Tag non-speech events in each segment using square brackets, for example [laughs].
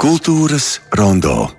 Kultūras rondo.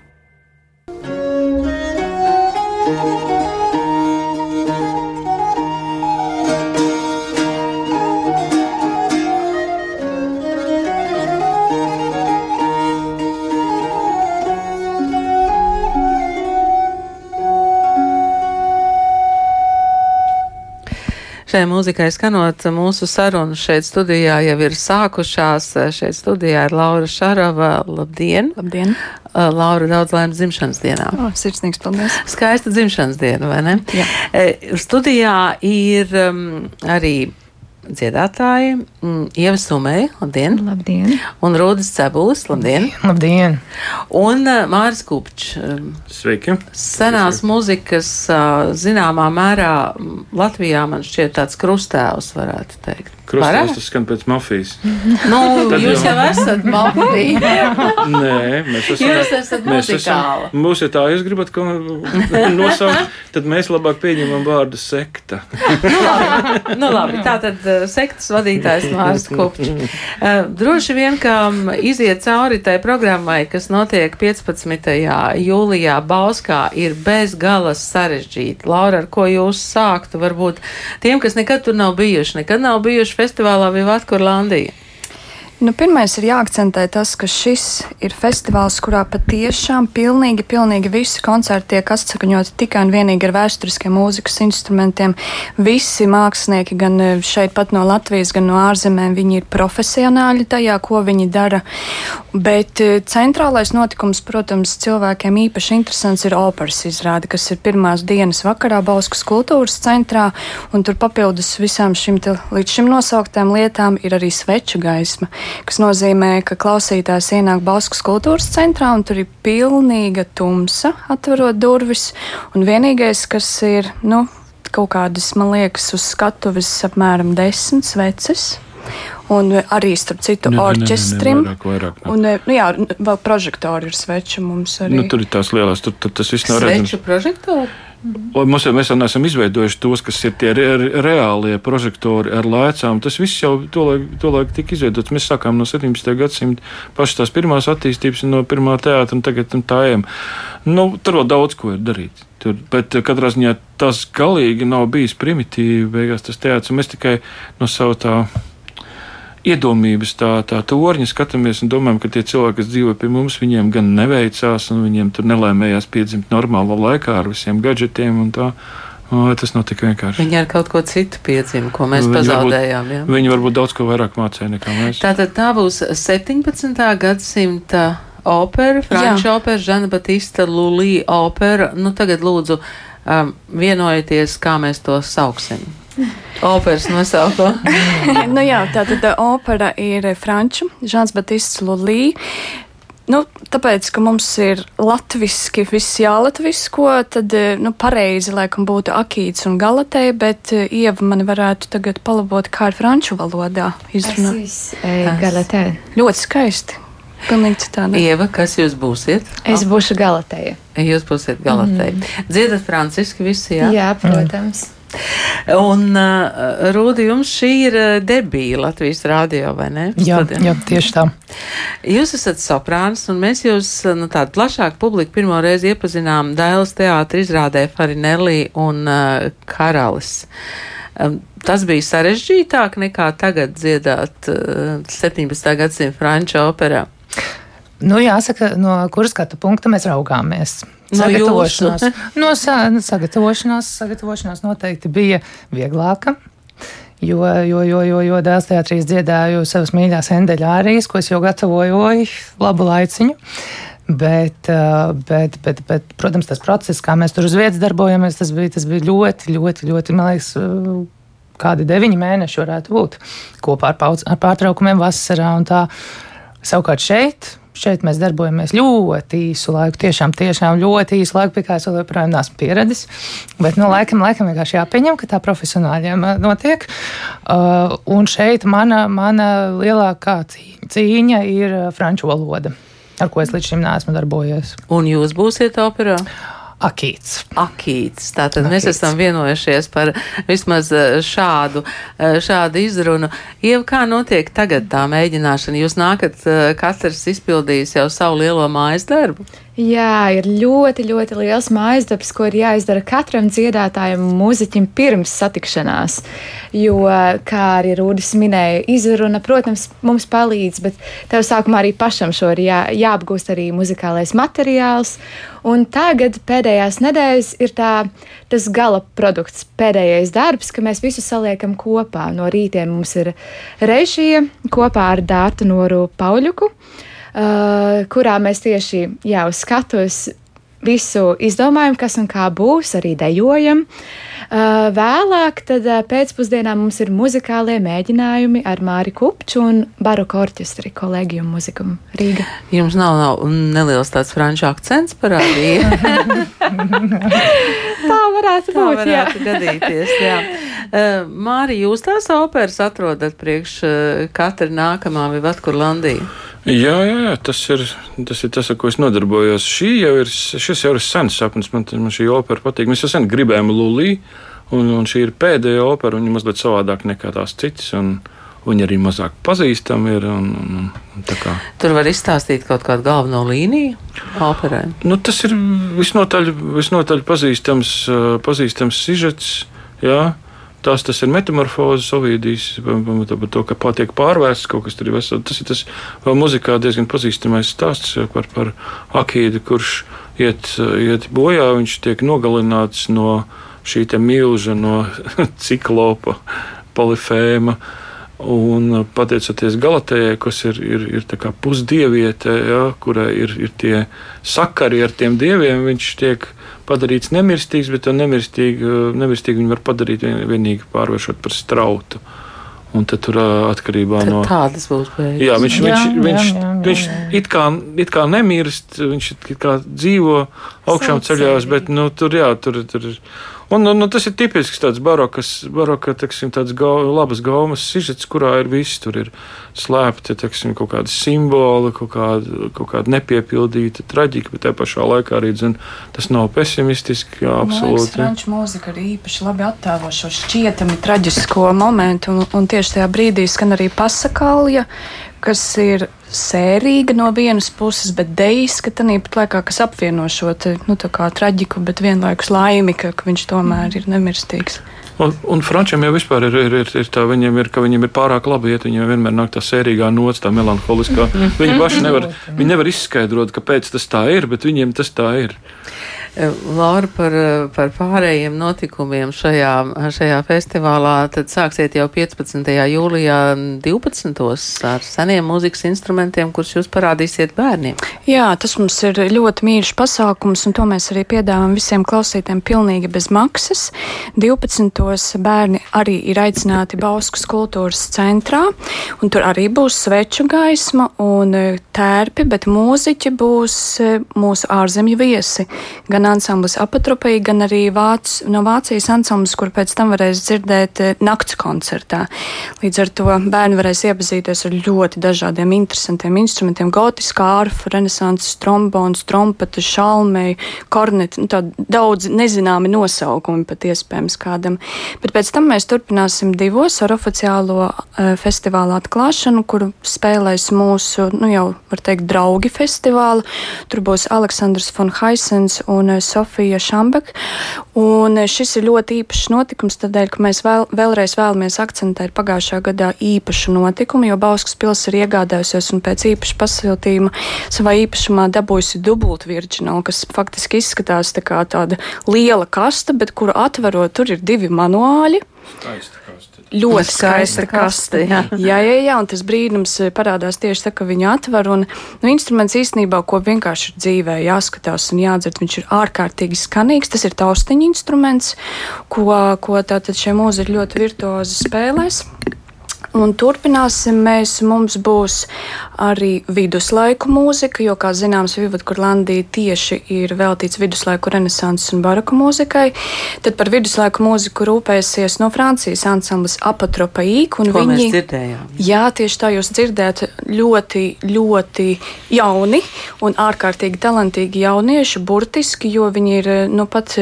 Mūzikai skanot, mūsu sarunas šeit studijā jau ir sākušās. Šeit studijā ir Laura Šarava. Labdien! Labdien! Uh, Laura, daudz laimes dzimšanas dienā. O, sirsnīgs paldies! Skaista dzimšanas diena, vai ne? Jā. E, Studijā ir um, arī dziedātāji mm, Ieva Sumei, labdien! Labdien! Un Rūdas Cebulis, labdien! Labdien! Un uh, Māris Kupčs. um, Sveiki! Senās mūzikas uh, zināmā mērā mm, Latvijā man šķiet tāds krustēvs, varētu teikt. Varētu? tas skan pēc mafijas. Nu, [laughs] Tad jūs jau jau- esat mafija. [laughs] Nē, mēs esam. Jūs esat mēs muzikāla. esam- Mums ir tā, jūs gribat ko [laughs] nosaukt, tad mēs labāk pieņemam vārdu sekta. nu, labi, tā tad uh, sektas vadītājs [laughs] Mārs Kupčs. Uh, droši vien, ka um, iziet cauri tai programmai, kas notiek 15. jūlijā Bauskā, ir bez galas sarežģīti. Laura, ar ko jūs sāktu? Varbūt tiem, kas nekad tur nav bijuši, nekad nav bijuši festivālā Vivatkurlandija. Nu, pirmais ir jāakcentē tas, ka šis ir festivāls, kurā patiešām pilnīgi, pilnīgi visi koncerti tiek atsakaņoti tikai un vienīgi ar vēsturiskiem mūzikas instrumentiem. Visi mākslinieki, gan eh, šeit pat no Latvijas, gan no ārzemēm, viņi ir profesionāļi tajā, ko viņi dara. Bet eh, centrālais notikums, protams, cilvēkiem īpaši interesants ir operas izrāde, kas ir pirmās dienas vakarā Bauskas kultūras centrā, un tur papildus visām šim līdz šim nosauktām lietām ir arī sveču gaisma kas nozīmē, ka klausītājs ienāk Bauskas kultūras centrā un tur ir pilnīga tumsa, atverot durvis. Un vienīgais, kas ir, nu, kaut kādas, man liekas, uz skatuves apmēram desmit sveces. Un arī, starp citu, Ne, ne, ne, ne, orķestrim. vairāk, vairāk, nav. Un, nu, jā, vēl prožektori ir sveči mums arī. Nu, tur ir tās lielās, tur, tur tas viss nav redzams. Sveču prožektoru? Un Mums jau mēs vēl neesam izveidojuši tos, kas ir tie re, re, reālie prožektori ar lēcām. Tas viss jau tolaik, tolaik tika izveidots. Mēs sākām no 17. gadsimta pašas tās pirmās attīstības, no pirmā teātra un tagad un tā ejam. Nu, tur vēl daudz ko ir darīt. Tur, bet eh, katrā ziņā tas galīgi nav bijis primitīvi. Beigās tas teātris, mēs tikai no savu tā iedomības tā, tā torņa skatāmies un domājam, ka tie cilvēki, kas dzīvo pie mums, viņiem gan neveicās, un viņiem tur nelēmējās piedzimt normālā laikā ar visiem gadgetiem un tā. O, tas nav tik vienkārši. Viņi ar kaut ko citu piedzima, ko mēs Viņi varbūt- pazaudējām. Ja? Viņi varbūt daudz ko vairāk mācīja nekā mēs. Tātad tā būs 17. gadsimta opera, franču opera, Žana Batista Lulī opera. Nu, tagad lūdzu um, vienojieties, kā mēs to sauksim. Operas nosaukumu. [laughs] nu, jā, tā tad opera ir franču, Žants Batists Lulī. Nu, tāpēc, ka mums ir latviešu, viss jālatvisko, tad eh, nu, pareizi laikam būtu akīts un galatē, bet eh, Ieva man varētu tagad palabot, kā ir franču valodā izrunā. Galatē. Ļoti skaisti. Pilnīgi citādi. Ieva, kas jūs būsiet? Es būšu Galatēja. Jūs būsiet galatē. Mm. Dziedat franciski visi, jā? Jā, protams. Un, uh, Rūdi, jums šī ir uh, debija Latvijas rādio, vai ne? Jā, Studijā. jā, tieši tā. Jūs esat soprāns, un mēs jūs, uh, nu, tādu plašāku publiku pirmo reizi iepazinām Dailas teātra izrādē Farinelli un uh, Karalis. Um, tas bija sarežģītāk nekā tagad dziedāt uh, 17. gadsimta franču operā. Nu, jāsaka, no kuras skatu punkta mēs raugāmies. Sagatavošanās, no sa sagatavošanās, sagatavošanās noteikti bija vieglāka. Jo, jo, jo, jo, jo dēls teātrīs dziedāju savas mīļās endeļa ārijas, ko es jau gatavoju labu laiciņu. Bet, uh, bet, bet, bet, protams, tas process, kā mēs tur uz vietas darbojamies, tas bija, tas bija ļoti, ļoti, ļoti, man liekas, uh, kādi deviņi mēneši varētu būt kopā ar, pauc, ar pārtraukumiem vasarā un tā. Savukārt šeit, šeit mēs darbojamies ļoti īsu laiku, tiešām, tiešām ļoti īsu laiku, pie kā es joprojām neesmu pieradis. Bet, nu, laikam, laikam vienkārši jāpieņem, ka tā profesionāļiem uh, notiek. Uh, un šeit mana, mana lielākā cīņa, ir uh, franču valoda, ar ko es līdz šim neesmu darbojies. Un jūs būsiet operā? Akīts. Akīts. Tātad mēs Akīts. esam vienojušies par vismaz eh, šādu, eh, šādu izrunu. Iev, kā notiek tagad tā mēģināšana? Jūs nākat, eh, katrs izpildījis jau savu lielo mājas darbu. Jā, ir ļoti, ļoti liels mājas darbs, ko ir jāizdara katram dziedātājam, mūziķim pirms satikšanās. Jo, kā arī Rūdis minēja, izruna, protams, mums palīdz, bet tev sākumā arī pašam šo ir jā, jāapgūst arī muzikālais materiāls. Un tagad pēdējās nedēļas ir tā, tas gala produkts, pēdējais darbs, ka mēs visu saliekam kopā. No rītiem mums ir režija kopā ar Dārtu Noru Pauļuku uh, kurā mēs tieši jā, uz skatuves visu izdomājam, kas un kā būs, arī dejojam. Uh, vēlāk, tad uh, pēcpusdienā mums ir muzikālie mēģinājumi ar Māri Kupču un Baroku orķestri kolēģiju mūziku Rīga. Jums nav, nav neliels tāds franču akcents parādīja. [laughs] Tā varētu Tā būt, jā. varētu gadīties. Jā. Uh, Māri, jūs tās operas atrodat priekš uh, katra nākamā Vivatkurlandija? Jā, jā, jā, tas ir tas, ir tas ar ko es nodarbojos. Šī jau ir, šis jau ir sens sapnis. Man, man šī opera patīk. Mēs jau sen gribējām Lulī, un, un šī ir pēdējā opera. Viņa mazliet savādāk nekā tās citas. Un, Viņi arī mazāk pazīstami ir. Un, un, un. Tur var izstāstīt kaut kādu galveno līniju operai. nu, tas ir visnotaļ, visnotaļ pazīstams, uh, pazīstams sižets. Jā. Tas, tas ir metamorfozes, ovīdijas, par to, ka patiek pārvērsts kaut kas tur ir vesels. Tas ir tas muzikā diezgan pazīstamais stāsts par, par akīdu, kurš iet, iet bojā. Viņš tiek nogalināts no šī milža, no [laughs] ciklopa, polifēma. Un pateicoties Galatējai, kas ir, ir, ir pusdieviete, ja, kurai ir, ir tie sakari ar tiem dieviem, viņš tiek padarīts nemirstīgs, bet to nemirstīgi, nemirstīgi viņu var padarīt vien, vienīgi pārvēršot par strautu. Un tad tur atkarībā Tad no. tādas būs beigas. Jā, viņš, Jā, viņš, jā, viņš, jā, jā, viņš jā. it kā, it kā nemirst, viņš it kā dzīvo augšām ceļās, bet nu, tur, jā, tur, tur ir. Un, un, un tas ir tipisks tāds barokas, baroka, teksim, tāds gau, labas gaumas sižets, kurā ir viss. Tur ir slēpti, teksim, kaut kādi simboli, kaut kāda, kaut kāda nepiepildīta traģika, bet tajā pašā laikā arī, zin, tas nav pesimistiski, jā, liekas, absolūti. franču mūzika arī īpaši labi attēlo šo šķietami traģisko momentu, un, un tieši tajā brīdī skan arī pasakalja, kas ir sērīga no vienas puses, bet dejiska tanī pat laikā, kas apvieno šo te, nu, traģiku, bet vienlaikus laimi, ka, ka viņš tomēr ir nemirstīgs. Un, un frančiem jau vispār ir, ir, ir, ir tā, viņiem ir, ka viņiem ir pārāk labi iet, viņiem vienmēr nāk tā sērīgā nots, tā melanholiskā. [laughs] Viņi paši nevar, viņi nevar izskaidrot, kāpēc tas tā ir, bet viņiem tas tā ir. Laura, par, par pārējiem notikumiem šajā, šajā festivālā. Tad sāksiet jau 15. jūlijā 12. ar seniem mūzikas instrumentiem, kurus jūs parādīsiet bērniem. Jā, tas mums ir ļoti mīļš pasākums, un to mēs arī piedāvājam visiem klausītājiem pilnīgi bez maksas. 12. Bērni arī ir aicināti Bauskas kultūras centrā, un tur arī būs sveču gaisma un e, tērpi, bet mūziķi būs e, mūsu ārzemju viesi. Gan ansamblis apatropija, gan arī Vāc, no Vācijas ansamblis, kur pēc tam varēs dzirdēt e, nakts koncertā. Līdz ar to bērni varēs iepazīties ar ļoti dažādiem interesantiem instrumentiem - gotiskā arfa, renesanses trombons, trompeta, šalmei, korneti, nu, tādi daudz nezināmi nosaukumi pat iespējams kādam. Bet pēc tam mēs turpināsim divos ar oficiālo uh, festivāla atklāšanu, kur spēlēs mūsu, nu jau var teikt, draugi festivāla. Tur būs Aleksandrs von Haisens un uh, Sofija Šambek. Un uh, šis ir ļoti īpašs notikums, tādēļ, ka mēs vēl, vēlreiz vēlamies akcentēt pagājušā gadā īpašu notikumu, jo Bauskas pils ir iegādājusies un pēc īpaša pasiltījuma savā īpašumā dabūjusi dubultu virģinālu, kas faktiski izskatās tā kā tāda liela kasta, bet kuru atverot, tur ir divi manuāļi. Ļoti Skaista skaista kaste, kaste. jā. Jā, jā, jā, un tas brīnums eh, parādās tieši tā, ka viņi atver. Un, nu, instruments īstenībā, ko vienkārši ir dzīvē jāskatās un jādzird, viņš ir ārkārtīgi skanīgs. Tas ir taustiņa instruments, ko, ko tātad šie mūziķi ļoti virtuozi spēlēs. Un turpināsim mēs. Mums būs arī viduslaiku mūzika, jo, kā zināms, Vivudkurlandija tieši ir veltīts viduslaiku renesanses un baroku mūzikai. Tad par viduslaiku mūziku rūpēsies no Francijas ansamblis Apatropa Īk. Ko viņi, mēs dzirdējām? Jā, tieši tā jūs dzirdējat ļoti, ļoti jauni un ārkārtīgi talantīgi jaunieši, burtiski, jo viņi ir nu pat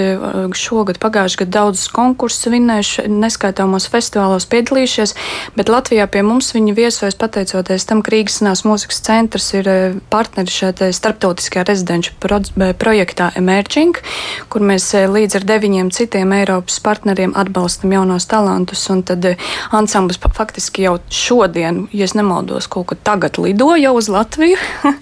šogad, pagājušajā gadā daudzus konkursus vinnējuši, neskaitāmos festivālos piedalījušies, bet Latvijā pie mums viņi viesojas pateicoties tam, ka Rīgas Senās mūzikas centrs ir eh, partneri šajā starptautiskajā rezidenču pro projektā Emerging, kur mēs eh, līdz ar deviņiem citiem Eiropas partneriem atbalstam jaunos talantus. Un tad ansamblis faktiski jau šodien, ja es nemaldos, kaut kur tagad lido jau uz Latviju.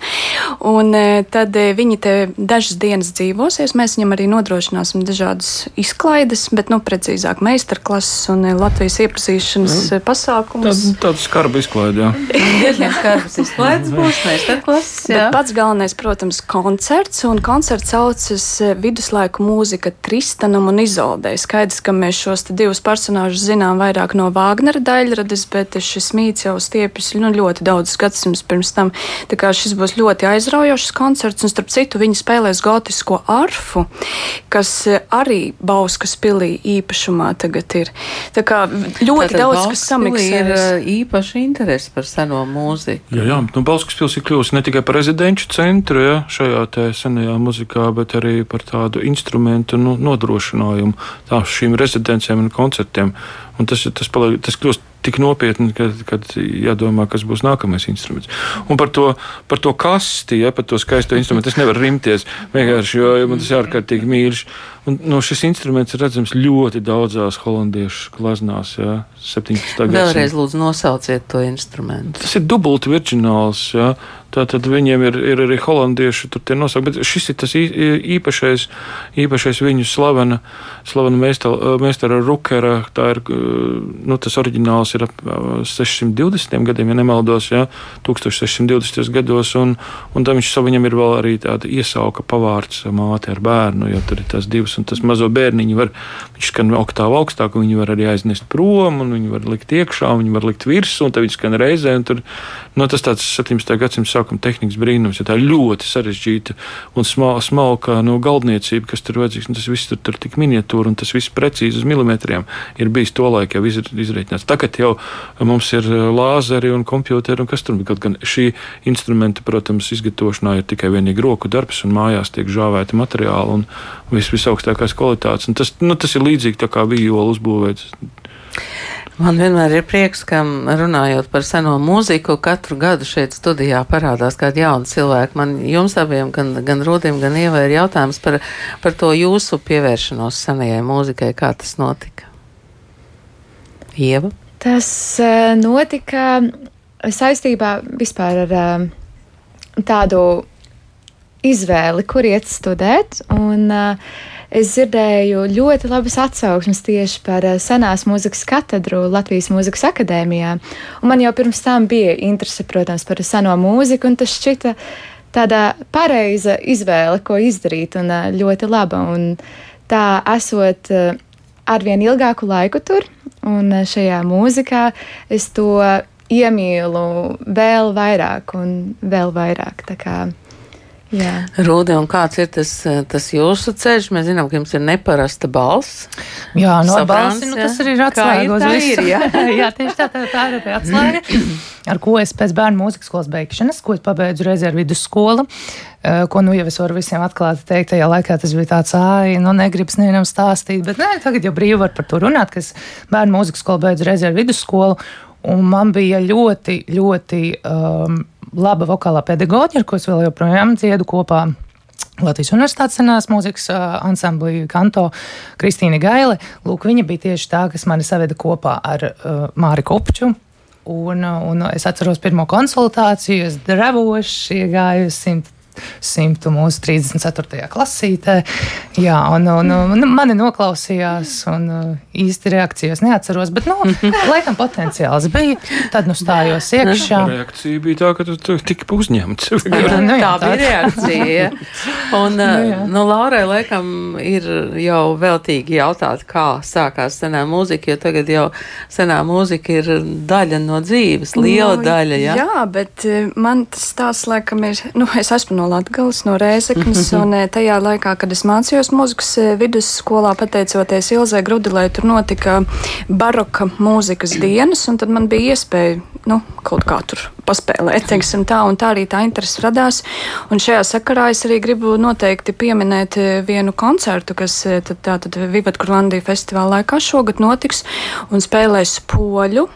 [laughs] un tad viņi te dažas dienas dzīvosies. Mēs viņam arī nodrošināsim dažādas izklaides, bet, nu, precīzāk, meistarklases un Latvijas iepazīšanas mm. pasākumus. Tāda, tāda skarba izklaide, jā. [laughs] Diezgan skarbas izklaides būs, meistarklases, pats galvenais, protams, koncerts, un koncerts saucas viduslaiku mūzika Tristanam un Izodei. Skaidrs, ka mēs šos divus personāžus zinām vairāk no Vāgnera daļradas, bet šis mīts jau stiepjas nu, ļoti daudz gadsimtus pirms tam. Tā kā šis būs ļoti aizraujošs koncerts, un starp citu viņi spēlēs gotisko arfu, kas arī Bauskas pilī īpašumā tagad ir. Tā kā ļoti Tātad daudz, kas samiksēs. Ir uh, īpaši interesi par seno mūziku. Jā, jā. Nu, Bauskas pils ir kļuvusi ne tikai par rezidenču centru ja, šajā senajā muzikā, bet arī par tādu instrumentu nu, nodrošinājumu tā, šīm rezidencēm un koncertiem. Un tas, tas, paliek, tas kļūst tik nopietni, ka kad jādomā, kas būs nākamais instruments. Un par to, par to kasti, ja, par to skaisto instrumentu, es nevaru rimties vienkārši, jo man tas ir ārkārtīgi mīļš. Un, no, šis instruments ir redzams ļoti daudzās holandiešu glaznās, ja, 17. gadsimtā. Vēlreiz lūdzu nosauciet to instrumentu. Tas ir dubulti virģināls, ja. Tātad viņiem ir, ir arī holandiešu tur tie nosaukumi, bet šis ir tas īpašais, īpašais viņu slavena, slavena meistara Rukera, tā ir, nu, tas oriģināls ir ap 620 gadiem, ja nemaldos, ja, 1620 gados, un, un tam viņš viņam ir vēl arī tāda iesauka pavārds māte ar bērnu, jo tur ir tās divas, un tas mazo bērniņu var, viņš skan oktāvu augstāk, un viņi var arī aiznest prom, un viņi var likt iekšā, un viņi var likt virsū, un tad viņi skan reizē, un tur, nu, tas tāds 17. gadsimts sākuma tehnikas brīnums, ja tā ļoti sarežģīta un smalka, smalka no galdniecība, kas tur vajadzīgs. Tas viss tur ir tik miniatūra un tas viss precīzi uz milimetriem ir bijis to laiku jau izreikināts. Tagad jau mums ir lāzeri un kompjuteri un kas tur kaut gan šī instrumenta, protams, izgatavošanā ir tikai vienīgi roku darbs un mājās tiek žāvēti materiāli un viss visaugstākās kvalitātes. Un tas, nu, tas ir līdzīgi tā kā bija jola uzbūvēts. Man vienmēr ir prieks, ka runājot par seno mūziku, katru gadu šeit studijā parādās kādi jauni cilvēki. Man jums abiem, gan, gan Rūdim, gan Ievai, ir jautājums par, par to jūsu pievēršanos senajai mūzikai. Kā tas notika? Ieva? Tas uh, notika saistībā vispār ar uh, tādu izvēli, kur iet studēt. Un, uh, es dzirdēju ļoti labas atsauksmes tieši par eh, senās mūzikas katedru Latvijas Mūzikas akadēmijā. Un man jau pirms tam bija interese, protams, par seno mūziku, un tas šķita tāda pareiza izvēle, ko izdarīt, un eh, ļoti laba. Un tā esot eh, arvien ilgāku laiku tur, un šajā mūzikā es to iemīlu vēl vairāk un vēl vairāk. Tā kā Rūde, un kāds ir tas, tas jūsu ceļš? Mēs zinām, ka jums ir neparasta balss. Jā, no balss, nu, tas arī ir atslēga uz visu. Jā, [laughs] jā tieši tā, tā, tā ir atslēga, [clears throat] ar ko es pēc bērnu mūzikas skolas beigšanas, ko es pabeidzu reizē ar vidusskolu, eh, ko nu jau es varu visiem atklāti teikt, tajā laikā tas bija tāds, ai, nu negribas nevienam stāstīt, bet nē, tagad jau brīvi var par to runāt, ka es bērnu mūzikas skolu beidzu reizē ar vidusskolu, un man bija ļoti, ļoti. Um, laba vokālā pedagoģija, ar ko es vēl joprojām dziedu kopā. Latvijas Universitātes senās mūzikas ansamblī Kanto Kristīna Gaile. Lūk, viņa bija tieši tā, kas mani saveda kopā ar uh, Māri Kopču. Un, un es atceros pirmo konsultāciju, es drevoši iegāju 100 simtu mūsu 34. klasītē. Jā, un, un, un mani noklausījās, un īsti reakcijas neatceros, bet, nu, [laughs] laikam potenciāls bija. Tad, nu, stājos iekšā. Reakcija bija tā, ka tu, tika uzņemts. [laughs] nu, jā, tā bija reakcija. Un, nu, jā. nu, Laurai, laikam, ir jau veltīgi jautāt, kā sākās senā mūzika, jo tagad jau senā mūzika ir daļa no dzīves, liela nu, daļa. Jā, jā bet man tas stāsts, laikam, ir, nu, es esmu no Latgales, no Rēzeknes, [laughs] un tajā laikā, kad es mācījos mūzikas vidusskolā, pateicoties Ilzai Grudilai, tur notika baroka mūzikas dienas, un tad man bija iespēja, nu, kaut kā tur paspēlēt, teiksim tā, un tā arī tā interese radās. Un šajā sakarā es arī gribu noteikti pieminēt vienu koncertu, kas tad, tā tad Vivat Kurlandija festivāla laikā šogad notiks un spēlēs poļu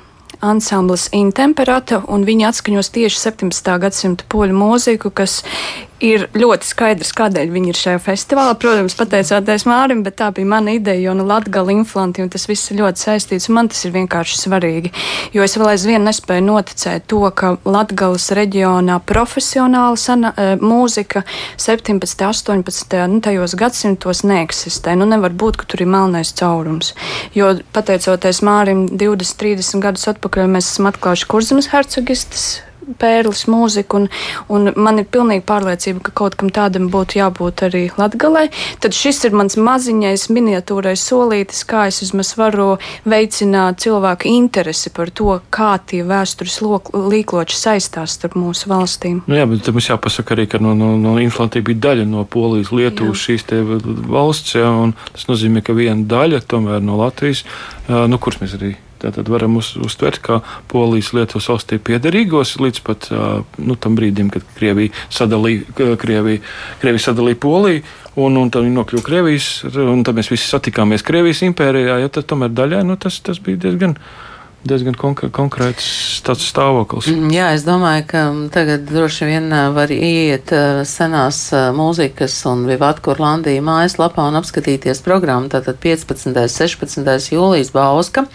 ansamblis Intemperata, un viņi atskaņos tieši 17. gadsimta poļu mūziku, kas ir ļoti skaidrs, kādēļ viņi ir šajā festivālā. Protams, pateicoties Mārim, bet tā bija mana ideja, jo nu Latgala inflanti, un tas viss ir ļoti saistīts, man tas ir vienkārši svarīgi, jo es vēl aizvien nespēju noticēt to, ka Latgalas reģionā profesionāla sana, mūzika 17. 18. Nu, tajos gadsimtos neeksistē. Nu, nevar būt, ka tur ir melnais caurums, jo pateicoties Mārim 20, 30 gadus atpakaļ mēs esam atklājuši kurzemes hercogistas pērlis mūziku, un, un man ir pilnīgi pārliecība, ka kaut kam tādam būtu jābūt arī latgalē. Tad šis ir mans maziņais miniatūrais solītis, kā es vismaz varu veicināt cilvēku interesi par to, kā tie vēstures līkloči saistās starp mūsu valstīm. Nu jā, bet mums jāpasaka arī, ka no, no, no inflantība bija daļa no Polijas, Lietuvas šīs valsts, jā, un tas nozīmē, ka viena daļa tomēr no Latvijas, nu, kuras mēs arī Tātad varam uz, uztvert, kā Polijas Lietuvas valstī piederīgos līdz pat nu, tam brīdim, kad Krievija sadalīja, Krievija, Krievija sadalīja Poliju. Un, un tad viņi nokļuva Krievijas, un tad mēs visi satikāmies Krievijas impērijā. Ja, tad tomēr daļai nu, tas, tas bija diezgan diezgan konkrēts tāds stāvoklis. Mm, jā, es domāju, ka tagad droši vien var ieiet senās mūzikas un Vivat Kurlandija mājaslapā un apskatīties programmu. Tātad 15. 16. jūlijas Bauska.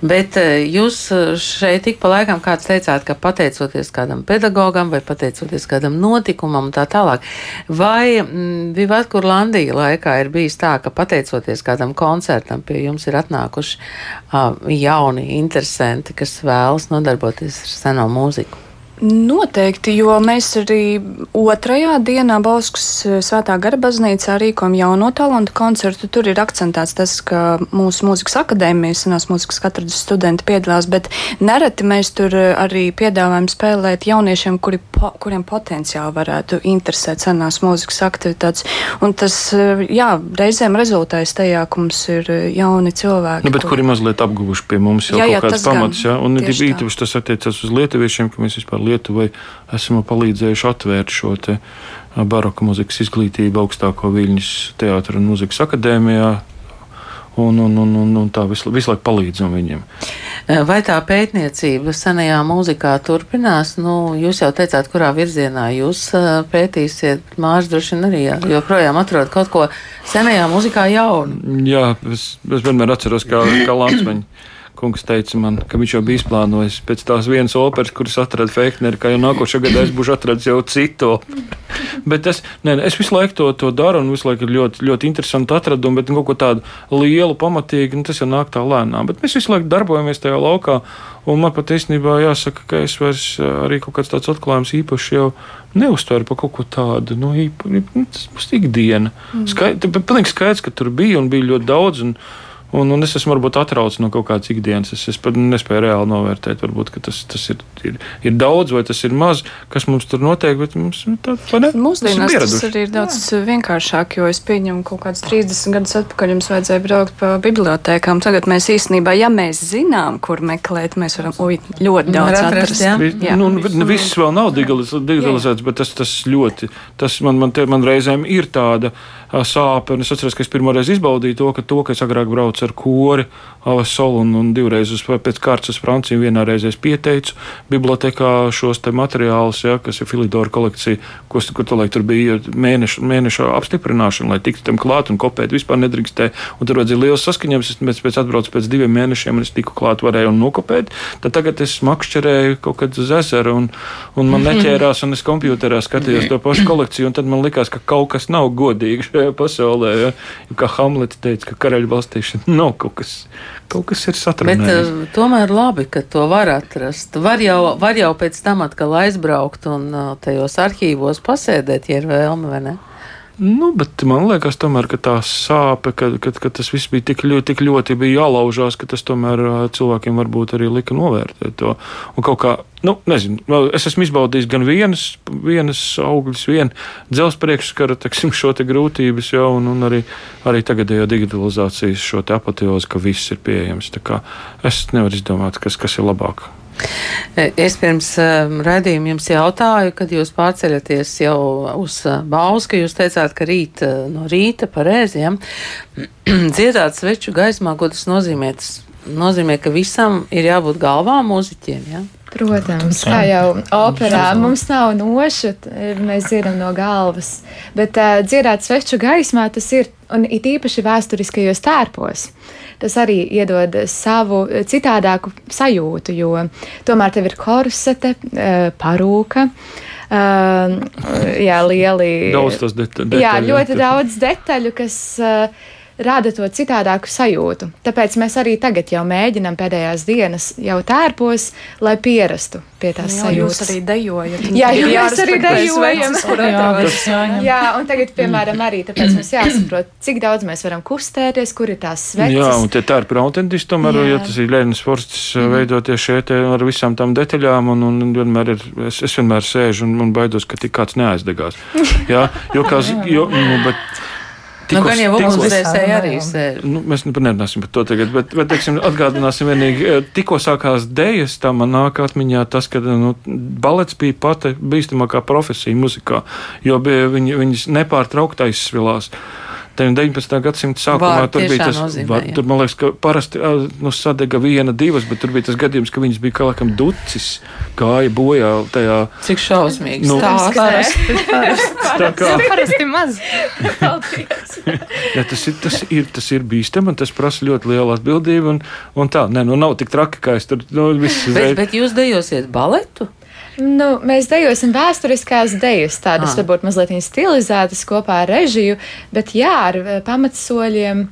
Bet eh, jūs eh, šeit tik pa laikam kāds teicāt, ka pateicoties kādam pedagogam vai pateicoties kādam notikumam un tā tālāk, vai mm, Vivat Kurlandija laikā ir bijis tā, ka pateicoties kādam koncertam pie jums ir atnākuši uh, jauni interesanti, kas vēlas nodarboties ar seno mūziku? Noteikti, jo mēs arī otrajā dienā Bauskas eh, svētā gara baznīcā rīkojam jauno talantu koncertu. Tur ir akcentēts tas, ka mūsu mūzikas akadēmijas, senās mūzikas katedras studenti piedalās, bet nereti mēs tur eh, arī piedāvājam spēlēt jauniešiem, kuri, po, kuriem potenciāli varētu interesēt senās mūzikas aktivitātes. Un tas, eh, jā, reizēm rezultējas tajā, ka mums ir jauni cilvēki. Nu, bet kuri mazliet apguvuši pie mums jau jā, jā, kaut kāds pamats, jā, un īpaši tas attiecas uz lietuviešiem, ka mēs vispār Lietuvai esam palīdzējuši atvērt šo baroka mūzikas izglītību augstāko Viļņas teātra un mūzikas akadēmijā. Un, un, un, un, un tā visu, visu laiku palīdzam viņiem. Vai tā pētniecība senajā mūzikā turpinās? Nu, jūs jau teicāt, kurā virzienā jūs pētīsiet. Mārcis droši vien arī jā, joprojām atrod kaut ko senajā mūzikā jaunu. Jā, es, es vienmēr atceros, kā, kā Lansmeņa kungs teica man, ka viņš jau bija izplānojis pēc tās vienas operas, kuras atrada Fekneri, ka jau nākošā gadā es būšu atradis jau citu. bet es, ne, es visu laiku to, to daru, un visu laiku ir ļoti, ļoti interesanti atradumi, bet kaut ko tādu lielu, pamatīgu, nu, tas jau nāk tā lēnām. Bet mēs visu laiku darbojamies tajā laukā, un man pat īstenībā jāsaka, ka es vairs arī kaut kāds tāds atklājums īpaši jau neuztveru par kaut ko tādu. Nu, īpa, nu, tas būs ikdiena. Mm. Skaidrs, pilnīgi skaidrs, ka tur bija un bija ļoti daudz. Un, Un, un es esmu varbūt atraucis no kaut kādas ikdienas. Es, es pat nespēju reāli novērtēt, varbūt tas, tas ir, ir, ir daudz vai tas ir maz, kas mums tur notiek. Bet mums nu, tā, ne, Mūsdienās tas, tas arī ir daudz Jā. vienkāršāk, jo es pieņemu kaut kādus 30 gadus atpakaļ jums vajadzēja braukt pa bibliotēkām. Tagad mēs īstenībā, ja mēs zinām, kur meklēt, mēs varam ui, ļoti daudz atrast. atrast. Jā. Jā. Nu, nu, viss vēl nav digitalizēts, bet tas, tas ļoti, tas man, man, te, man reizēm ir tāda sāpe. Un es atceros, ka es pirmo reizi izbaudīju to, ka to, ka es agrāk braucu ar kori Avasolu un, un divreiz uz, pēc kārtas uz Franciju. Vienā reizē pieteicu bibliotekā šos materiālus, ja, kas ir Filidora kolekcija, kur, kur tolaik tur bija mēneša, mēneša apstiprināšana, lai tiktu tam klāt un kopēt vispār nedrīkstēja. Un tur vajadzēja liels saskaņojums. Es pēc, pēc atbraucu pēc diviem mēnešiem un es tiku klāt, varēju un nokopēt. Tad tagad es makšķerēju kaut kad uz ezeru un, un man neķērās un es kompjuterā skatījos to pašu kolekciju un tad man likās, ka kaut kas nav godīgi šajā pasaulē. Ja? Kā Hamlets teica, ka karaļu valstīšana nav kaut kas kaut kas ir. Bet uh, tomēr labi, ka to var atrast. Var jau, var jau pēc tam atkal aizbraukt un uh, tajos arhīvos pasēdēt, ja ir vēlme, vai ne? Nu, bet man liekas, tomēr, ka tā sāpe, ka, ka, ka tas viss bija tik ļoti, tik ļoti jālaužās, ka tas tomēr cilvēkiem varbūt arī lika novērtēt to. Un kaut kā, nu, nezinu, es esmu izbaudījis gan vienas, vienas augļus, vienu dzelzs priekšskara, teksim, šo te grūtības jau, un, un arī, arī tagadējo digitalizācijas šo te apateozi, ka viss ir pieejams. Es nevaru izdomāt, kas, kas ir labāk. Es pirms um, raidījuma jums jautāju, kad jūs pārceļaties jau uz uh, Bausku, jūs teicāt, ka rīt uh, no rīta pareiziem [clears throat] dziedāt sveču gaismā, ko tas nozīmē? Tas nozīmē, ka visam ir jābūt galvā mūziķiem, jā? Ja? Protams, kā jau operā, mums nav noša, mēs dziedam no galvas, bet uh, dziedāt sveču gaismā tas ir, un it īpaši vēsturiskajos tērpos. Uh, tas arī iedod savu citādāku sajūtu, jo tomēr tev ir korsete, eh, parūka. Uh, jā, lieli. Daudz tas detaļu. Jā, ļoti daudz detaļu, kas uh, rada to citādāku sajūtu. Tāpēc mēs arī tagad jau mēģinām pēdējās dienas jau tērpos, lai pierastu pie tās jā, sajūtas. Jūs arī dejojat. Jā, jā mēs arī dejojam. Jā, jā, un tagad, piemēram, arī tāpēc mums jāsaprot, cik daudz mēs varam kustēties, kur ir tās sveces. Jā, un tie tērpi ir autentiski, tomēr, ja tas ir Lēnis Forsts mm. veidoties šeit ar visām tām detaļām, un, un vienmēr ir, es, es vienmēr sēžu un, un baidos, ka tik kāds neaizdegās. Jā, jo, kā, jo, nu, bet, Tikos, nu, gan jau ugunsdzēsēji arī sēž. Nu, mēs nerunāsim par to tagad, bet, bet teiksim, atgādināsim vienīgi, eh, tikko sākās dējas, tā man nāk atmiņā tas, ka nu, balets bija pati bīstamākā profesija muzikā, jo bija, viņi, viņas nepārtraukti aizsvilās. 19. gadsimta sākumā Vārdi tur bija tas, nozīmē, var, tur man liekas, ka parasti nu, sadega viena, divas, bet tur bija tas gadījums, ka viņas bija kā laikam ducis, gāja bojā tajā. Cik šausmīgi. Nu, tā [laughs] parasti, tā kā. parasti maz. ja, tas, ir, tas, ir, tas ir bīstami, un tas prasa ļoti lielu atbildību, un, un tā, ne, nu nav tik traki, kā es tur, nu, viss. Bet, bet jūs dejosiet baletu? Nu, mēs dejosim vēsturiskās dejas, tādas ah. varbūt mazliet stilizētas kopā ar režiju, bet jā, ar eh, pamatsoļiem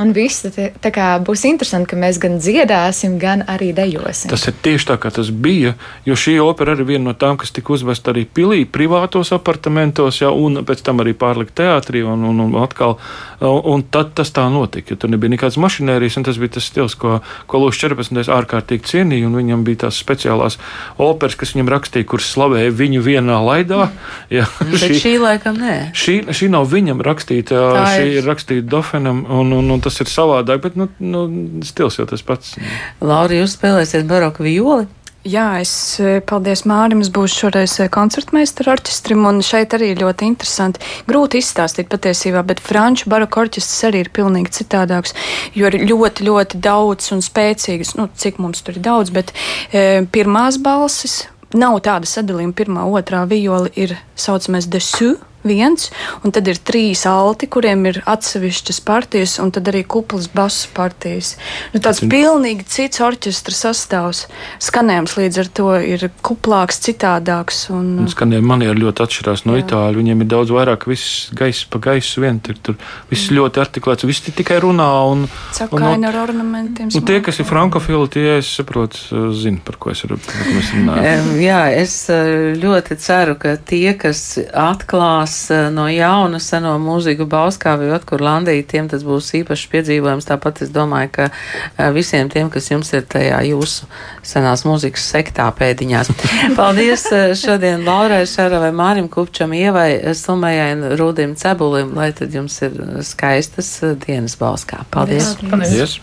Un viss tā kā būs interesanti, ka mēs gan dziedāsim, gan arī dejosim. Tas ir tieši tā, kā tas bija. Jo šī opera arī viena no tām, kas tika uzvesta arī pilī, privātos apartamentos, ja, un pēc tam arī pārlikt teātrī. Un, un, un, atkal, un tad tas tā notika. Tur nebija nekādas mašinērijas, un tas bija tas stils, ko, ko Lūsis 14. ārkārtīgi cienīja. Viņam bija tās speciālās operas, kas viņam rakstīja, kuras slavēja viņu vienā laidā. Ja, šī, šī laikam nē. Šī, šī nav viņam rakstīta, tā šī ir, ir rakstīta Dofenam. Un, un, un tas ir savādāk, bet nu, nu, stils jau tas pats. Laura, jūs spēlēsiet baroku violi? Jā, es e, paldies Mārim. Es būšu šoreiz e, koncertmeistaru orķestrim, un šeit arī ļoti interesanti. Grūti izstāstīt patiesībā, bet franču baroku orķestris arī ir pilnīgi citādāks, jo ir ļoti, ļoti daudz un spēcīgs, nu, cik mums tur ir daudz, bet e, pirmās balsis nav tāda sadalījuma. Pirmā, otrā viola ir saucamais desu viens, un tad ir trīs alti, kuriem ir atsevišķas partijas, un tad arī kuplas basu partijas. Nu, tāds Cin... pilnīgi cits orķestra sastāvs. Skanējums līdz ar to ir kuplāks, citādāks. Un, un skanējumi man ir ļoti atšķirās no jā. itāļu. Viņiem ir daudz vairāk viss gaiss pa gaisu vien, tur, tur viss mm. ļoti artikulēts, viss tikai runā. Un, Cakaini ar ornamentiem. Un tie, kas ir frankofili, tie, es saprotu, zina, par ko es runāju. jā, es eh, ļoti ceru, ka tie, kas atklās atcerās eh, no jauna seno mūziku Bauskā vai otkur Landī, tiem tas būs īpašs piedzīvojums. Tāpat es domāju, ka eh, visiem tiem, kas jums ir tajā jūsu senās mūzikas sektā pēdiņās. [laughs] Paldies eh, šodien Laurai Šaravai, Mārim Kupčam, Ievai Sumējai un Rūdim Cebulim, lai tad jums ir skaistas dienas Bauskā. Paldies! Paldies. Paldies.